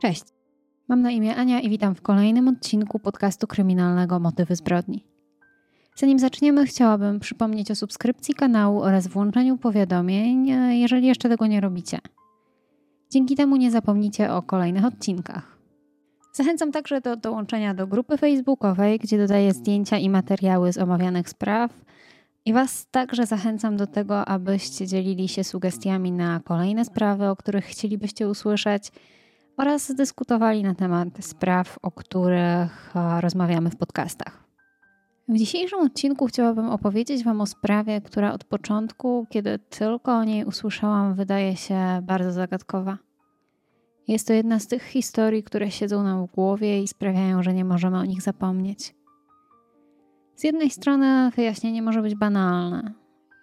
Cześć. Mam na imię Ania i witam w kolejnym odcinku podcastu kryminalnego Motywy zbrodni. Zanim zaczniemy, chciałabym przypomnieć o subskrypcji kanału oraz włączeniu powiadomień, jeżeli jeszcze tego nie robicie. Dzięki temu nie zapomnicie o kolejnych odcinkach. Zachęcam także do dołączenia do grupy facebookowej, gdzie dodaję zdjęcia i materiały z omawianych spraw. I Was także zachęcam do tego, abyście dzielili się sugestiami na kolejne sprawy, o których chcielibyście usłyszeć, oraz dyskutowali na temat spraw, o których rozmawiamy w podcastach. W dzisiejszym odcinku chciałabym opowiedzieć Wam o sprawie, która od początku, kiedy tylko o niej usłyszałam, wydaje się bardzo zagadkowa. Jest to jedna z tych historii, które siedzą nam w głowie i sprawiają, że nie możemy o nich zapomnieć. Z jednej strony wyjaśnienie może być banalne,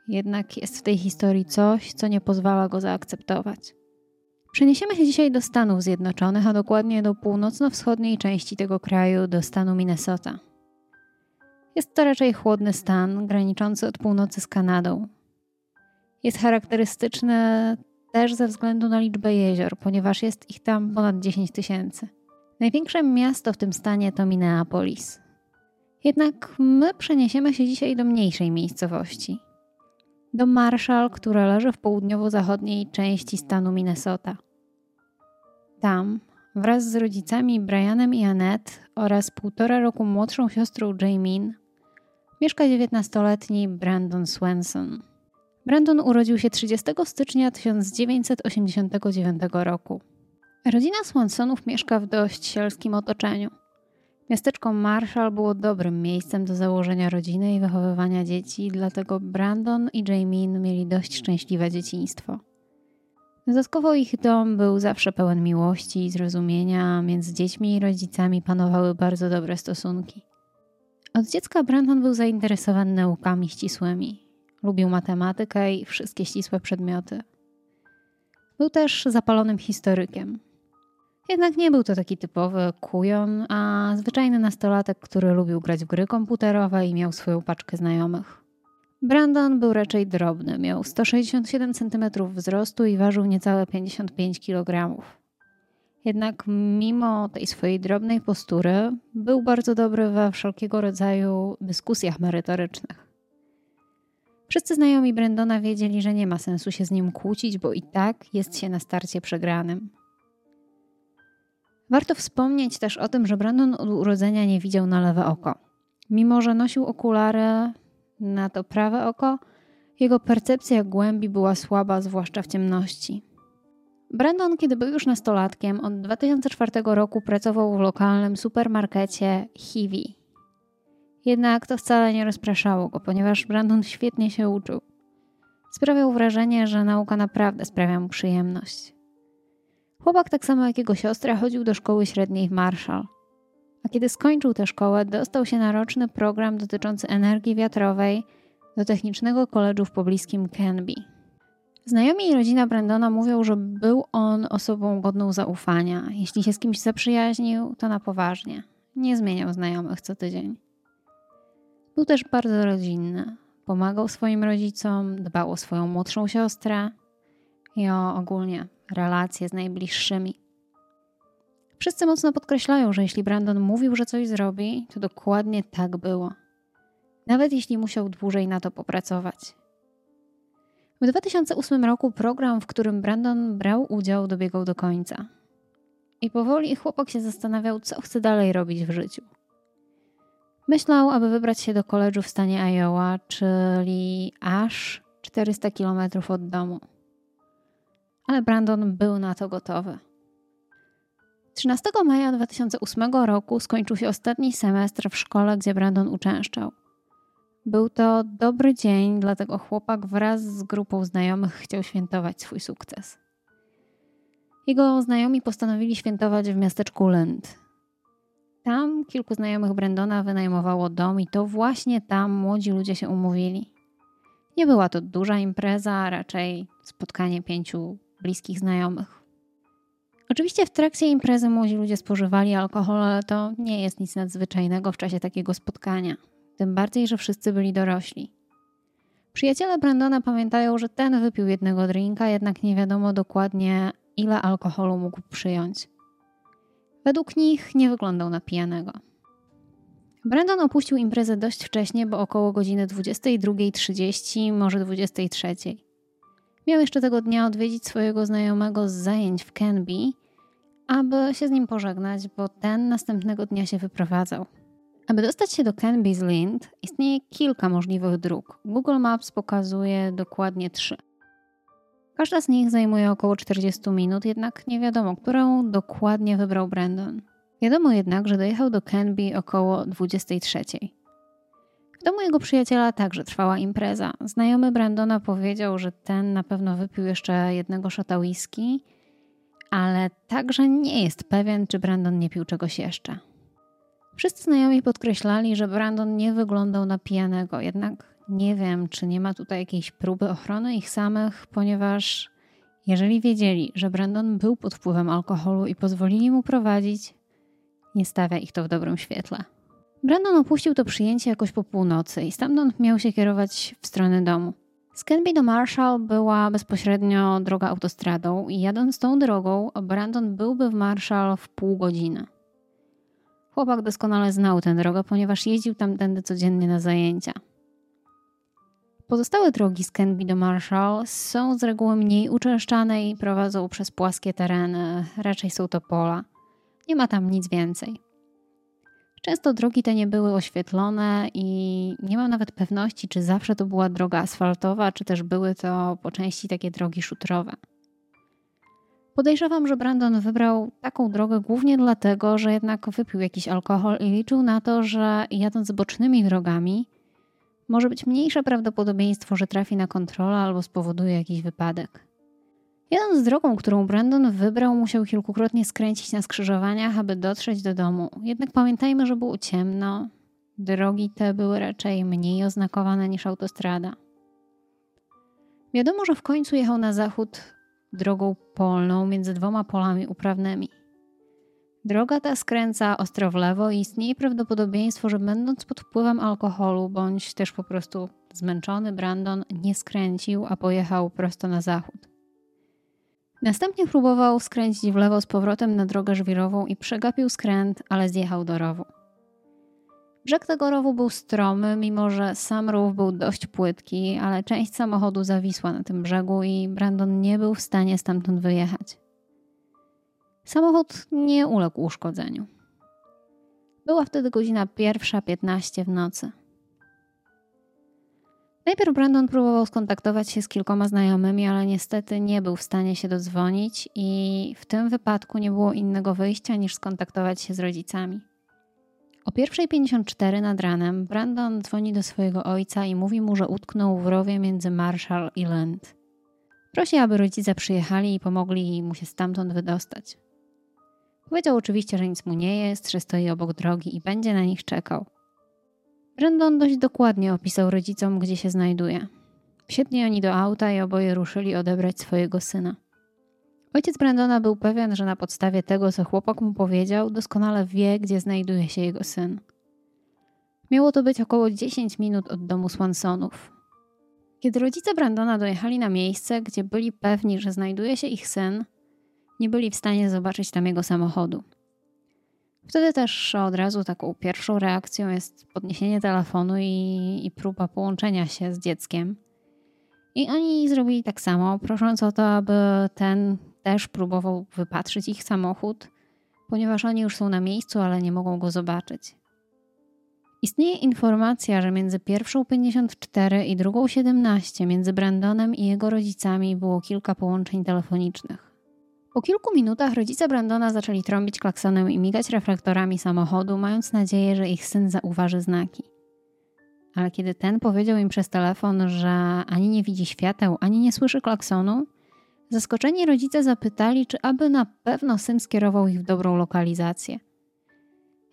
jednak jest w tej historii coś, co nie pozwala go zaakceptować. Przeniesiemy się dzisiaj do Stanów Zjednoczonych, a dokładnie do północno-wschodniej części tego kraju, do stanu Minnesota. Jest to raczej chłodny stan, graniczący od północy z Kanadą. Jest charakterystyczny też ze względu na liczbę jezior, ponieważ jest ich tam ponad 10 tysięcy. Największe miasto w tym stanie to Minneapolis. Jednak my przeniesiemy się dzisiaj do mniejszej miejscowości. Do Marshall, która leży w południowo-zachodniej części stanu Minnesota. Tam, wraz z rodzicami Brianem i Annette oraz półtora roku młodszą siostrą Jamin, mieszka 19-letni Brandon Swenson. Brandon urodził się 30 stycznia 1989 roku. Rodzina Swansonów mieszka w dość sielskim otoczeniu. Miasteczko Marshall było dobrym miejscem do założenia rodziny i wychowywania dzieci, dlatego Brandon i Jamin mieli dość szczęśliwe dzieciństwo. Dodatkowo ich dom był zawsze pełen miłości i zrozumienia, między dziećmi i rodzicami panowały bardzo dobre stosunki. Od dziecka Brandon był zainteresowany naukami ścisłymi. Lubił matematykę i wszystkie ścisłe przedmioty. Był też zapalonym historykiem. Jednak nie był to taki typowy kujon, a zwyczajny nastolatek, który lubił grać w gry komputerowe i miał swoją paczkę znajomych. Brandon był raczej drobny, miał 167 cm wzrostu i ważył niecałe 55 kg. Jednak mimo tej swojej drobnej postury, był bardzo dobry we wszelkiego rodzaju dyskusjach merytorycznych. Wszyscy znajomi Brandona wiedzieli, że nie ma sensu się z nim kłócić, bo i tak jest się na starcie przegranym. Warto wspomnieć też o tym, że Brandon od urodzenia nie widział na lewe oko. Mimo, że nosił okulary na to prawe oko, jego percepcja głębi była słaba, zwłaszcza w ciemności. Brandon, kiedy był już nastolatkiem, od 2004 roku pracował w lokalnym supermarkecie Hiwi. Jednak to wcale nie rozpraszało go, ponieważ Brandon świetnie się uczył. Sprawiał wrażenie, że nauka naprawdę sprawia mu przyjemność. Chłopak, tak samo jak jego siostra, chodził do szkoły średniej w Marshall. A kiedy skończył tę szkołę, dostał się na roczny program dotyczący energii wiatrowej do Technicznego Koledżu w pobliskim Canby. Znajomi i rodzina Brandona mówią, że był on osobą godną zaufania. Jeśli się z kimś zaprzyjaźnił, to na poważnie. Nie zmieniał znajomych co tydzień. Był też bardzo rodzinny. Pomagał swoim rodzicom, dbał o swoją młodszą siostrę i o ogólnie relacje z najbliższymi. Wszyscy mocno podkreślają, że jeśli Brandon mówił, że coś zrobi, to dokładnie tak było. Nawet jeśli musiał dłużej na to popracować. W 2008 roku program, w którym Brandon brał udział, dobiegał do końca. I powoli chłopak się zastanawiał, co chce dalej robić w życiu. Myślał, aby wybrać się do koledżu w stanie Iowa, czyli aż 400 km od domu. Ale Brandon był na to gotowy. 13 maja 2008 roku skończył się ostatni semestr w szkole, gdzie Brandon uczęszczał. Był to dobry dzień, dlatego chłopak wraz z grupą znajomych chciał świętować swój sukces. Jego znajomi postanowili świętować w miasteczku Lind. Tam kilku znajomych Brandona wynajmowało dom i to właśnie tam młodzi ludzie się umówili. Nie była to duża impreza, raczej spotkanie pięciu bliskich znajomych. Oczywiście w trakcie imprezy młodzi ludzie spożywali alkohol, ale to nie jest nic nadzwyczajnego w czasie takiego spotkania. Tym bardziej, że wszyscy byli dorośli. Przyjaciele Brandona pamiętają, że ten wypił jednego drinka, jednak nie wiadomo dokładnie, ile alkoholu mógł przyjąć. Według nich nie wyglądał na pijanego. Brandon opuścił imprezę dość wcześnie, bo około godziny 22.30, może 23.00. Miał jeszcze tego dnia odwiedzić swojego znajomego z zajęć w Canby, aby się z nim pożegnać, bo ten następnego dnia się wyprowadzał. Aby dostać się do Canby's Lind istnieje kilka możliwych dróg. Google Maps pokazuje dokładnie trzy. Każda z nich zajmuje około 40 minut, jednak nie wiadomo, którą dokładnie wybrał Brandon. Wiadomo jednak, że dojechał do Canby około 23. W domu jego przyjaciela także trwała impreza. Znajomy Brandona powiedział, że ten na pewno wypił jeszcze jednego szota whisky, ale także nie jest pewien, czy Brandon nie pił czegoś jeszcze. Wszyscy znajomi podkreślali, że Brandon nie wyglądał na pijanego, jednak nie wiem, czy nie ma tutaj jakiejś próby ochrony ich samych, ponieważ jeżeli wiedzieli, że Brandon był pod wpływem alkoholu i pozwolili mu prowadzić, nie stawia ich to w dobrym świetle. Brandon opuścił to przyjęcie jakoś po północy i stamtąd miał się kierować w stronę domu. Z Canby do Marshall była bezpośrednio droga autostradą i jadąc tą drogą, Brandon byłby w Marshall w pół godziny. Chłopak doskonale znał tę drogę, ponieważ jeździł tamtędy codziennie na zajęcia. Pozostałe drogi z Canby do Marshall są z reguły mniej uczęszczane i prowadzą przez płaskie tereny, raczej są to pola. Nie ma tam nic więcej. Często drogi te nie były oświetlone i nie mam nawet pewności, czy zawsze to była droga asfaltowa, czy też były to po części takie drogi szutrowe. Podejrzewam, że Brandon wybrał taką drogę głównie dlatego, że jednak wypił jakiś alkohol i liczył na to, że jadąc bocznymi drogami może być mniejsze prawdopodobieństwo, że trafi na kontrolę albo spowoduje jakiś wypadek. Jadąc drogą, którą Brandon wybrał, musiał kilkukrotnie skręcić na skrzyżowaniach, aby dotrzeć do domu. Jednak pamiętajmy, że było ciemno. Drogi te były raczej mniej oznakowane niż autostrada. Wiadomo, że w końcu jechał na zachód drogą polną między dwoma polami uprawnymi. Droga ta skręca ostro w lewo i istnieje prawdopodobieństwo, że będąc pod wpływem alkoholu bądź też po prostu zmęczony Brandon nie skręcił, a pojechał prosto na zachód. Następnie próbował skręcić w lewo z powrotem na drogę żwirową i przegapił skręt, ale zjechał do rowu. Brzeg tego rowu był stromy, mimo że sam rów był dość płytki, ale część samochodu zawisła na tym brzegu i Brandon nie był w stanie stamtąd wyjechać. Samochód nie uległ uszkodzeniu. Była wtedy godzina pierwsza piętnaście w nocy. Najpierw Brandon próbował skontaktować się z kilkoma znajomymi, ale niestety nie był w stanie się dodzwonić i w tym wypadku nie było innego wyjścia niż skontaktować się z rodzicami. O 1.54 nad ranem Brandon dzwoni do swojego ojca i mówi mu, że utknął w rowie między Marshall i Land. Prosi, aby rodzice przyjechali i pomogli mu się stamtąd wydostać. Powiedział oczywiście, że nic mu nie jest, że stoi obok drogi i będzie na nich czekał. Brandon dość dokładnie opisał rodzicom, gdzie się znajduje. Wsiedli oni do auta i oboje ruszyli odebrać swojego syna. Ojciec Brandona był pewien, że na podstawie tego, co chłopak mu powiedział, doskonale wie, gdzie znajduje się jego syn. Miało to być około 10 minut od domu Swansonów. Kiedy rodzice Brandona dojechali na miejsce, gdzie byli pewni, że znajduje się ich syn, nie byli w stanie zobaczyć tam jego samochodu. Wtedy też od razu taką pierwszą reakcją jest podniesienie telefonu i, i próba połączenia się z dzieckiem. I oni zrobili tak samo, prosząc o to, aby ten też próbował wypatrzyć ich samochód, ponieważ oni już są na miejscu, ale nie mogą go zobaczyć. Istnieje informacja, że między pierwszą 54 i drugą 17 między Brandonem i jego rodzicami było kilka połączeń telefonicznych. Po kilku minutach rodzice Brandona zaczęli trąbić klaksonem i migać reflektorami samochodu, mając nadzieję, że ich syn zauważy znaki. Ale kiedy ten powiedział im przez telefon, że ani nie widzi świateł, ani nie słyszy klaksonu, zaskoczeni rodzice zapytali, czy aby na pewno syn skierował ich w dobrą lokalizację.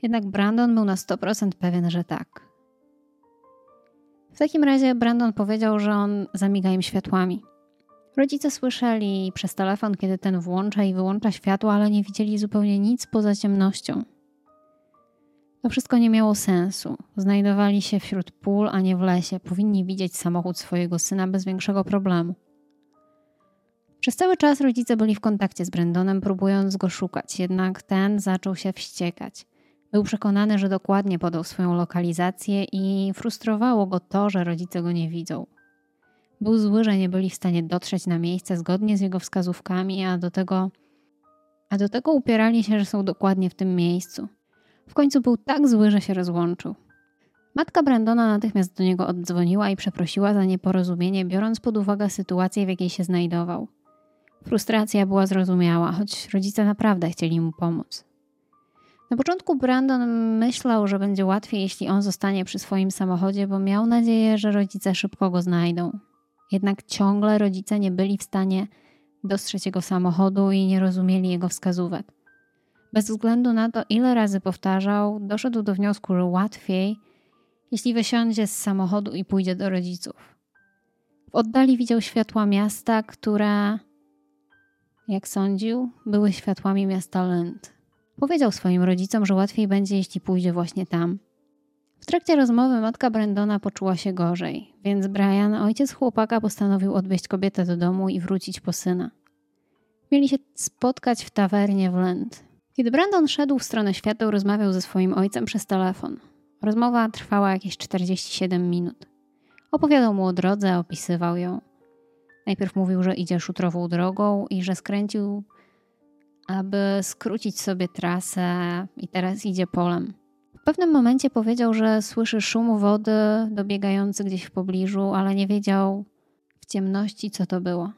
Jednak Brandon był na 100% pewien, że tak. W takim razie Brandon powiedział, że on zamiga im światłami. Rodzice słyszeli przez telefon, kiedy ten włącza i wyłącza światło, ale nie widzieli zupełnie nic poza ciemnością. To wszystko nie miało sensu. Znajdowali się wśród pól, a nie w lesie. Powinni widzieć samochód swojego syna bez większego problemu. Przez cały czas rodzice byli w kontakcie z Brandonem, próbując go szukać, jednak ten zaczął się wściekać. Był przekonany, że dokładnie podał swoją lokalizację i frustrowało go to, że rodzice go nie widzą. Był zły, że nie byli w stanie dotrzeć na miejsce zgodnie z jego wskazówkami, a do tego, a do tego upierali się, że są dokładnie w tym miejscu. W końcu był tak zły, że się rozłączył. Matka Brandona natychmiast do niego oddzwoniła i przeprosiła za nieporozumienie, biorąc pod uwagę sytuację, w jakiej się znajdował. Frustracja była zrozumiała, choć rodzice naprawdę chcieli mu pomóc. Na początku Brandon myślał, że będzie łatwiej, jeśli on zostanie przy swoim samochodzie, bo miał nadzieję, że rodzice szybko go znajdą. Jednak ciągle rodzice nie byli w stanie dostrzec jego samochodu i nie rozumieli jego wskazówek. Bez względu na to, ile razy powtarzał, doszedł do wniosku, że łatwiej, jeśli wysiądzie z samochodu i pójdzie do rodziców. W oddali widział światła miasta, które, jak sądził, były światłami miasta Lund. Powiedział swoim rodzicom, że łatwiej będzie, jeśli pójdzie właśnie tam. W trakcie rozmowy matka Brendona poczuła się gorzej, więc Brian, ojciec chłopaka, postanowił odwieźć kobietę do domu i wrócić po syna. Mieli się spotkać w tawernie w Lent. Kiedy Brandon szedł w stronę świateł, rozmawiał ze swoim ojcem przez telefon. Rozmowa trwała jakieś 47 minut. Opowiadał mu o drodze, opisywał ją. Najpierw mówił, że idzie szutrową drogą i że skręcił, aby skrócić sobie trasę i teraz idzie polem. Pewnym momencie powiedział, że słyszy szum wody dobiegający gdzieś w pobliżu, ale nie wiedział w ciemności, co to było.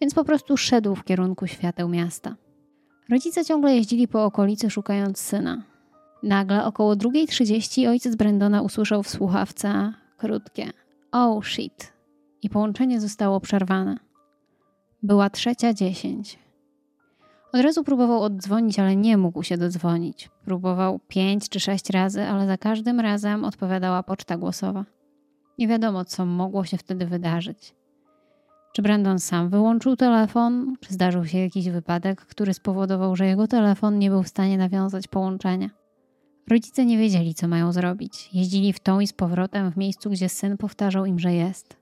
Więc po prostu szedł w kierunku świateł miasta. Rodzice ciągle jeździli po okolicy szukając syna. Nagle około 2.30 ojciec Brendona usłyszał w słuchawce krótkie Oh shit i połączenie zostało przerwane. Była trzecia dziesięć. Od razu próbował oddzwonić, ale nie mógł się dodzwonić. Próbował pięć czy sześć razy, ale za każdym razem odpowiadała poczta głosowa. Nie wiadomo, co mogło się wtedy wydarzyć. Czy Brandon sam wyłączył telefon, czy zdarzył się jakiś wypadek, który spowodował, że jego telefon nie był w stanie nawiązać połączenia. Rodzice nie wiedzieli, co mają zrobić. Jeździli w tą i z powrotem w miejscu, gdzie syn powtarzał im, że jest.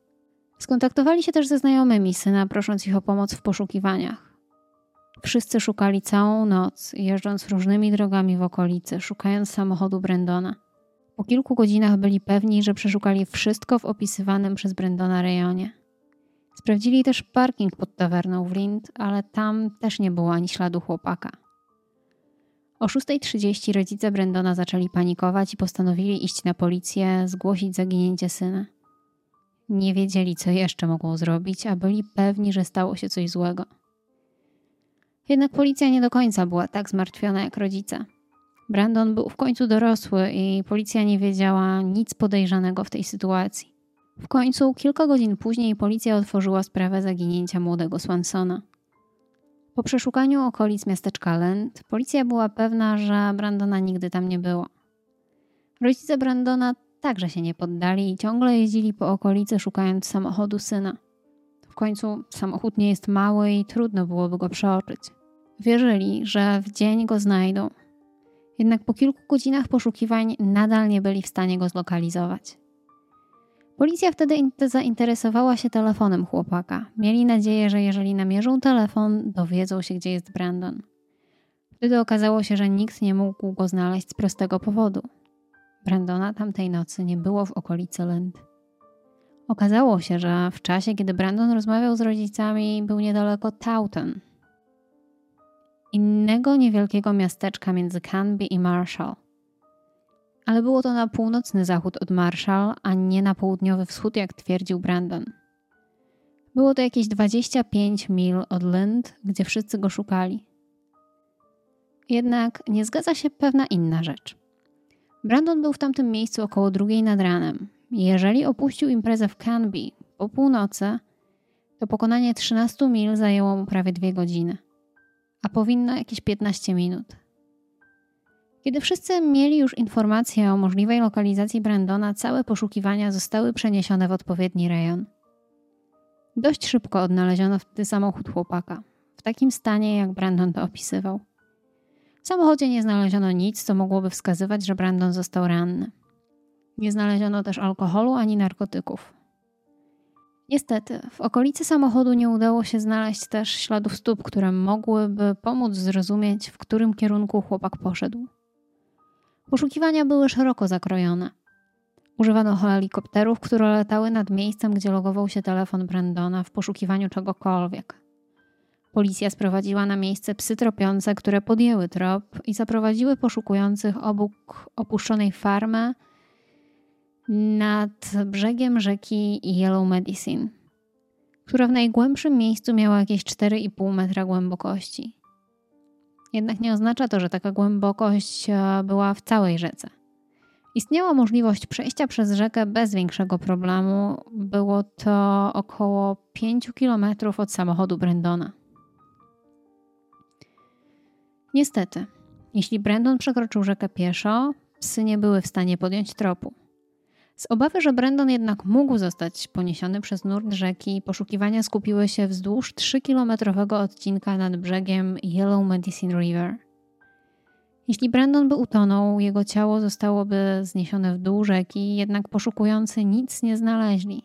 Skontaktowali się też ze znajomymi syna, prosząc ich o pomoc w poszukiwaniach. Wszyscy szukali całą noc, jeżdżąc różnymi drogami w okolicy, szukając samochodu Brendona. Po kilku godzinach byli pewni, że przeszukali wszystko w opisywanym przez Brendona rejonie. Sprawdzili też parking pod tawerną w Lind, ale tam też nie było ani śladu chłopaka. O 6.30 rodzice Brendona zaczęli panikować i postanowili iść na policję, zgłosić zaginięcie syna. Nie wiedzieli, co jeszcze mogą zrobić, a byli pewni, że stało się coś złego. Jednak policja nie do końca była tak zmartwiona jak rodzice. Brandon był w końcu dorosły i policja nie wiedziała nic podejrzanego w tej sytuacji. W końcu, kilka godzin później, policja otworzyła sprawę zaginięcia młodego Swansona. Po przeszukaniu okolic miasteczka Lent, policja była pewna, że Brandona nigdy tam nie było. Rodzice Brandona także się nie poddali i ciągle jeździli po okolicy szukając samochodu syna. W końcu samochód nie jest mały i trudno byłoby go przeoczyć. Wierzyli, że w dzień go znajdą. Jednak po kilku godzinach poszukiwań nadal nie byli w stanie go zlokalizować. Policja wtedy zainteresowała się telefonem chłopaka. Mieli nadzieję, że jeżeli namierzą telefon, dowiedzą się, gdzie jest Brandon. Wtedy okazało się, że nikt nie mógł go znaleźć z prostego powodu. Brandona tamtej nocy nie było w okolicy Lend. Okazało się, że w czasie, kiedy Brandon rozmawiał z rodzicami, był niedaleko Taunton, innego niewielkiego miasteczka między Canby i Marshall. Ale było to na północny zachód od Marshall, a nie na południowy wschód, jak twierdził Brandon. Było to jakieś 25 mil od Lind, gdzie wszyscy go szukali. Jednak nie zgadza się pewna inna rzecz. Brandon był w tamtym miejscu około drugiej nad ranem. Jeżeli opuścił imprezę w Canby po północy, to pokonanie 13 mil zajęło mu prawie dwie godziny a powinno jakieś 15 minut. Kiedy wszyscy mieli już informację o możliwej lokalizacji Brandona, całe poszukiwania zostały przeniesione w odpowiedni rejon. Dość szybko odnaleziono wtedy samochód chłopaka, w takim stanie, jak Brandon to opisywał. W samochodzie nie znaleziono nic, co mogłoby wskazywać, że Brandon został ranny. Nie znaleziono też alkoholu ani narkotyków. Niestety, w okolicy samochodu nie udało się znaleźć też śladów stóp, które mogłyby pomóc zrozumieć, w którym kierunku chłopak poszedł. Poszukiwania były szeroko zakrojone. Używano helikopterów, które latały nad miejscem, gdzie logował się telefon Brandona w poszukiwaniu czegokolwiek. Policja sprowadziła na miejsce psy tropiące, które podjęły trop i zaprowadziły poszukujących obok opuszczonej farmy nad brzegiem rzeki Yellow Medicine, która w najgłębszym miejscu miała jakieś 4,5 metra głębokości. Jednak nie oznacza to, że taka głębokość e, była w całej rzece. Istniała możliwość przejścia przez rzekę bez większego problemu. Było to około 5 km od samochodu Brendona. Niestety, jeśli Brandon przekroczył rzekę pieszo, psy nie były w stanie podjąć tropu. Z obawy, że Brandon jednak mógł zostać poniesiony przez nurt rzeki, poszukiwania skupiły się wzdłuż 3-kilometrowego odcinka nad brzegiem Yellow Medicine River. Jeśli Brandon by utonął, jego ciało zostałoby zniesione w dół rzeki, jednak poszukujący nic nie znaleźli.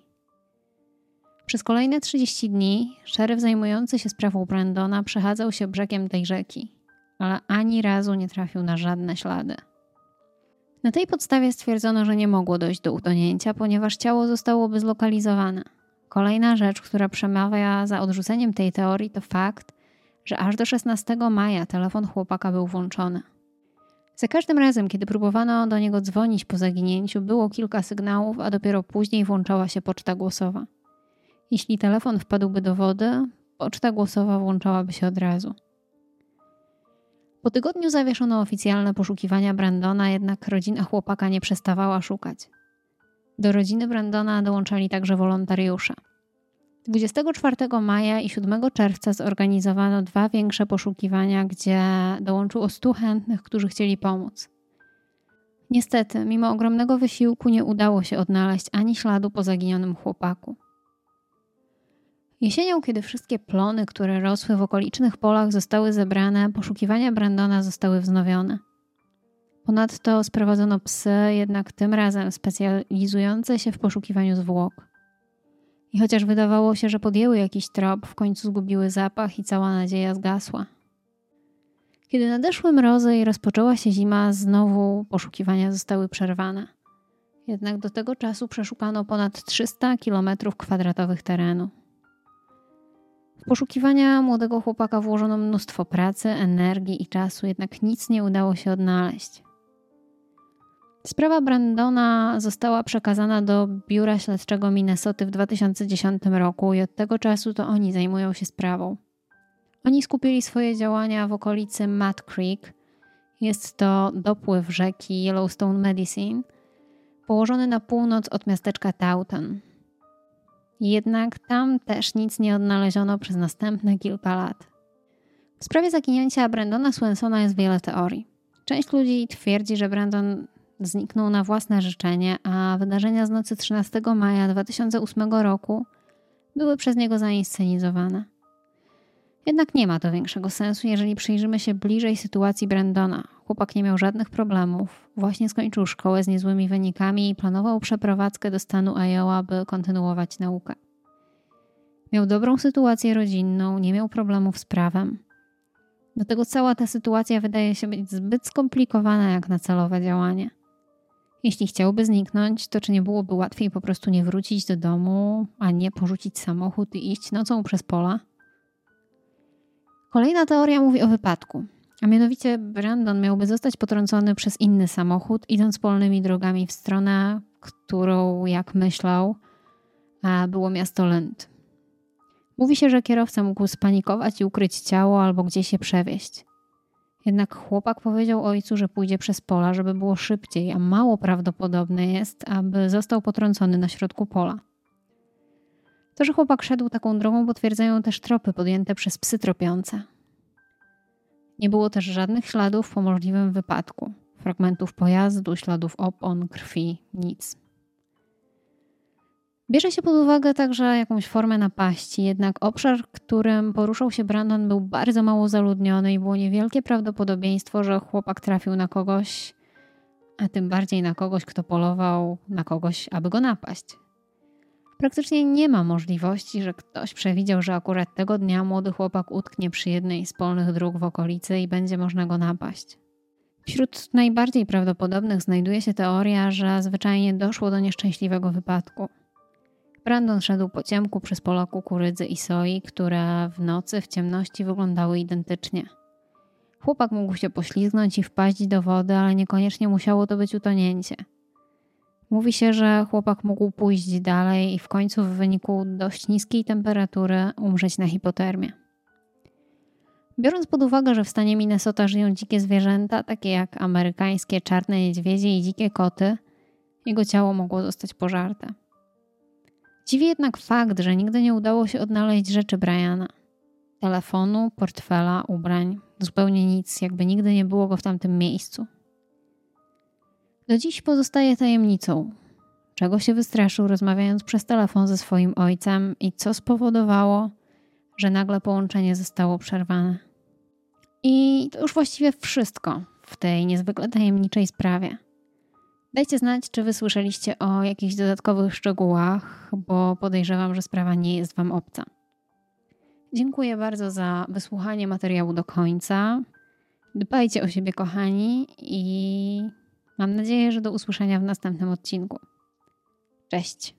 Przez kolejne 30 dni szeryf zajmujący się sprawą Brandona przechadzał się brzegiem tej rzeki, ale ani razu nie trafił na żadne ślady. Na tej podstawie stwierdzono, że nie mogło dojść do utonięcia, ponieważ ciało zostałoby zlokalizowane. Kolejna rzecz, która przemawia za odrzuceniem tej teorii, to fakt, że aż do 16 maja telefon chłopaka był włączony. Za każdym razem, kiedy próbowano do niego dzwonić po zaginięciu, było kilka sygnałów, a dopiero później włączała się poczta głosowa. Jeśli telefon wpadłby do wody, poczta głosowa włączałaby się od razu. Po tygodniu zawieszono oficjalne poszukiwania Brandona, jednak rodzina chłopaka nie przestawała szukać. Do rodziny Brandona dołączali także wolontariusze. 24 maja i 7 czerwca zorganizowano dwa większe poszukiwania, gdzie dołączyło 100 chętnych, którzy chcieli pomóc. Niestety, mimo ogromnego wysiłku, nie udało się odnaleźć ani śladu po zaginionym chłopaku. Jesienią, kiedy wszystkie plony, które rosły w okolicznych polach, zostały zebrane, poszukiwania Brandona zostały wznowione. Ponadto sprowadzono psy, jednak tym razem specjalizujące się w poszukiwaniu zwłok. I chociaż wydawało się, że podjęły jakiś trop, w końcu zgubiły zapach i cała nadzieja zgasła. Kiedy nadeszły mrozy i rozpoczęła się zima, znowu poszukiwania zostały przerwane. Jednak do tego czasu przeszukano ponad 300 km2 terenu poszukiwania młodego chłopaka włożono mnóstwo pracy, energii i czasu, jednak nic nie udało się odnaleźć. Sprawa Brandona została przekazana do biura śledczego Minnesoty w 2010 roku i od tego czasu to oni zajmują się sprawą. Oni skupili swoje działania w okolicy Mud Creek. Jest to dopływ rzeki Yellowstone Medicine, położony na północ od miasteczka Taunton. Jednak tam też nic nie odnaleziono przez następne kilka lat. W sprawie zaginięcia Brandona Swensona jest wiele teorii. Część ludzi twierdzi, że Brandon zniknął na własne życzenie, a wydarzenia z nocy 13 maja 2008 roku były przez niego zainscenizowane. Jednak nie ma to większego sensu, jeżeli przyjrzymy się bliżej sytuacji Brandona. Chłopak nie miał żadnych problemów, właśnie skończył szkołę z niezłymi wynikami i planował przeprowadzkę do stanu Iowa, by kontynuować naukę. Miał dobrą sytuację rodzinną, nie miał problemów z prawem. Do tego cała ta sytuacja wydaje się być zbyt skomplikowana jak na celowe działanie. Jeśli chciałby zniknąć, to czy nie byłoby łatwiej po prostu nie wrócić do domu, a nie porzucić samochód i iść nocą przez pola? Kolejna teoria mówi o wypadku, a mianowicie Brandon miałby zostać potrącony przez inny samochód, idąc polnymi drogami w stronę, którą, jak myślał, było miasto Lund. Mówi się, że kierowca mógł spanikować i ukryć ciało albo gdzieś się przewieźć. Jednak chłopak powiedział ojcu, że pójdzie przez pola, żeby było szybciej, a mało prawdopodobne jest, aby został potrącony na środku pola. To, że chłopak szedł taką drogą, potwierdzają też tropy podjęte przez psy tropiące. Nie było też żadnych śladów po możliwym wypadku. Fragmentów pojazdu, śladów opon, krwi, nic. Bierze się pod uwagę także jakąś formę napaści, jednak obszar, którym poruszał się Brandon, był bardzo mało zaludniony i było niewielkie prawdopodobieństwo, że chłopak trafił na kogoś, a tym bardziej na kogoś, kto polował na kogoś, aby go napaść. Praktycznie nie ma możliwości, że ktoś przewidział, że akurat tego dnia młody chłopak utknie przy jednej z polnych dróg w okolicy i będzie można go napaść. Wśród najbardziej prawdopodobnych znajduje się teoria, że zwyczajnie doszło do nieszczęśliwego wypadku. Brandon szedł po ciemku przez pola kukurydzy i soi, które w nocy w ciemności wyglądały identycznie. Chłopak mógł się poślizgnąć i wpaść do wody, ale niekoniecznie musiało to być utonięcie. Mówi się, że chłopak mógł pójść dalej i w końcu w wyniku dość niskiej temperatury umrzeć na hipotermię. Biorąc pod uwagę, że w stanie Minnesota żyją dzikie zwierzęta, takie jak amerykańskie czarne niedźwiedzie i dzikie koty, jego ciało mogło zostać pożarte. Dziwi jednak fakt, że nigdy nie udało się odnaleźć rzeczy Briana. Telefonu, portfela, ubrań, zupełnie nic, jakby nigdy nie było go w tamtym miejscu. Do dziś pozostaje tajemnicą, czego się wystraszył rozmawiając przez telefon ze swoim ojcem i co spowodowało, że nagle połączenie zostało przerwane. I to już właściwie wszystko w tej niezwykle tajemniczej sprawie. Dajcie znać, czy wysłyszeliście o jakichś dodatkowych szczegółach, bo podejrzewam, że sprawa nie jest Wam obca. Dziękuję bardzo za wysłuchanie materiału do końca. Dbajcie o siebie, kochani, i mam nadzieję, że do usłyszenia w następnym odcinku. Cześć.